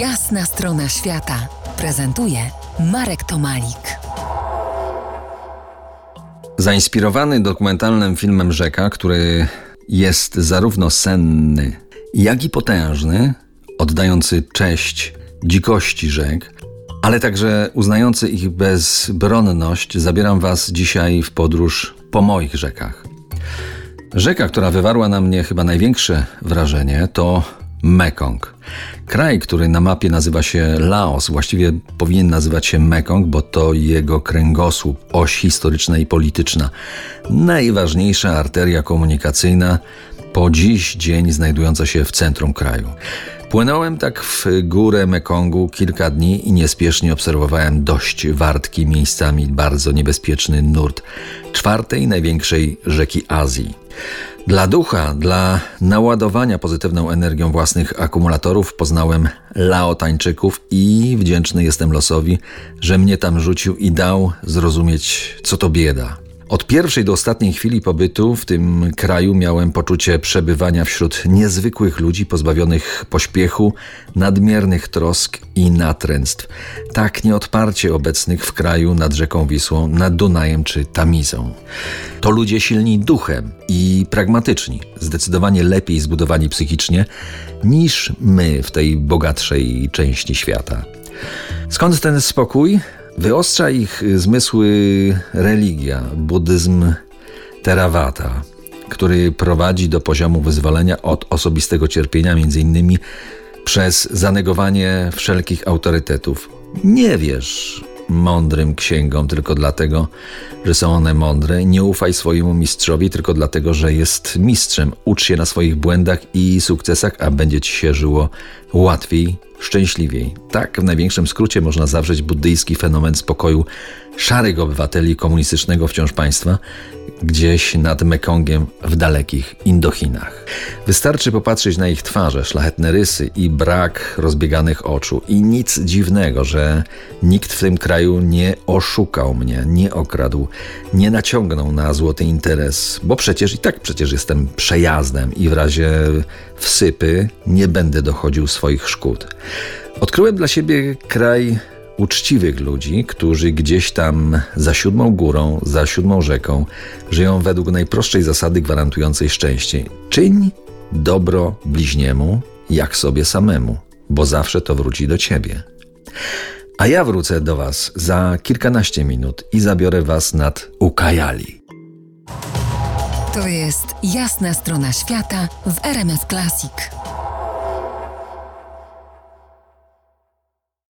Jasna strona świata prezentuje Marek Tomalik. Zainspirowany dokumentalnym filmem Rzeka, który jest zarówno senny, jak i potężny, oddający cześć dzikości rzek, ale także uznający ich bezbronność, zabieram Was dzisiaj w podróż po moich rzekach. Rzeka, która wywarła na mnie chyba największe wrażenie, to Mekong. Kraj, który na mapie nazywa się Laos, właściwie powinien nazywać się Mekong, bo to jego kręgosłup, oś historyczna i polityczna. Najważniejsza arteria komunikacyjna, po dziś dzień znajdująca się w centrum kraju. Płynąłem tak w górę Mekongu kilka dni i niespiesznie obserwowałem dość wartki, miejscami bardzo niebezpieczny nurt czwartej największej rzeki Azji. Dla ducha, dla naładowania pozytywną energią własnych akumulatorów poznałem Laotańczyków i wdzięczny jestem losowi, że mnie tam rzucił i dał zrozumieć, co to bieda. Od pierwszej do ostatniej chwili pobytu w tym kraju miałem poczucie przebywania wśród niezwykłych ludzi pozbawionych pośpiechu, nadmiernych trosk i natręstw, tak nieodparcie obecnych w kraju nad rzeką Wisłą, nad Dunajem czy Tamizą. To ludzie silni duchem i pragmatyczni, zdecydowanie lepiej zbudowani psychicznie niż my w tej bogatszej części świata. Skąd ten spokój? Wyostrza ich zmysły religia, buddyzm Theravada, który prowadzi do poziomu wyzwolenia od osobistego cierpienia, między innymi przez zanegowanie wszelkich autorytetów. Nie wierz mądrym księgom tylko dlatego, że są one mądre. Nie ufaj swojemu mistrzowi tylko dlatego, że jest mistrzem. Ucz się na swoich błędach i sukcesach, a będzie ci się żyło łatwiej, szczęśliwiej. Tak w największym skrócie można zawrzeć buddyjski fenomen spokoju szarych obywateli komunistycznego wciąż państwa, gdzieś nad Mekongiem w dalekich Indochinach. Wystarczy popatrzeć na ich twarze, szlachetne rysy i brak rozbieganych oczu. I nic dziwnego, że nikt w tym kraju nie oszukał mnie, nie okradł, nie naciągnął na złoty interes, bo przecież i tak przecież jestem przejazdem i w razie wsypy nie będę dochodził swoich szkód. Odkryłem dla siebie kraj uczciwych ludzi, którzy gdzieś tam za siódmą górą, za siódmą rzeką żyją według najprostszej zasady gwarantującej szczęście. Czyń dobro bliźniemu jak sobie samemu, bo zawsze to wróci do ciebie. A ja wrócę do Was za kilkanaście minut i zabiorę Was nad Ukajali. To jest jasna strona świata w RMS Classic.